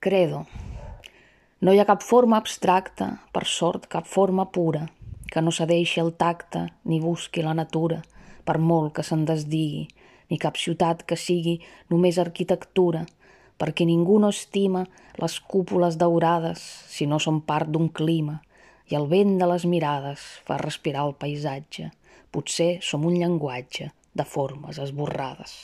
Credo. No hi ha cap forma abstracta, per sort, cap forma pura, que no cedeixi el tacte ni busqui la natura, per molt que se'n desdigui, ni cap ciutat que sigui només arquitectura, perquè ningú no estima les cúpules daurades si no són part d'un clima, i el vent de les mirades fa respirar el paisatge. Potser som un llenguatge de formes esborrades.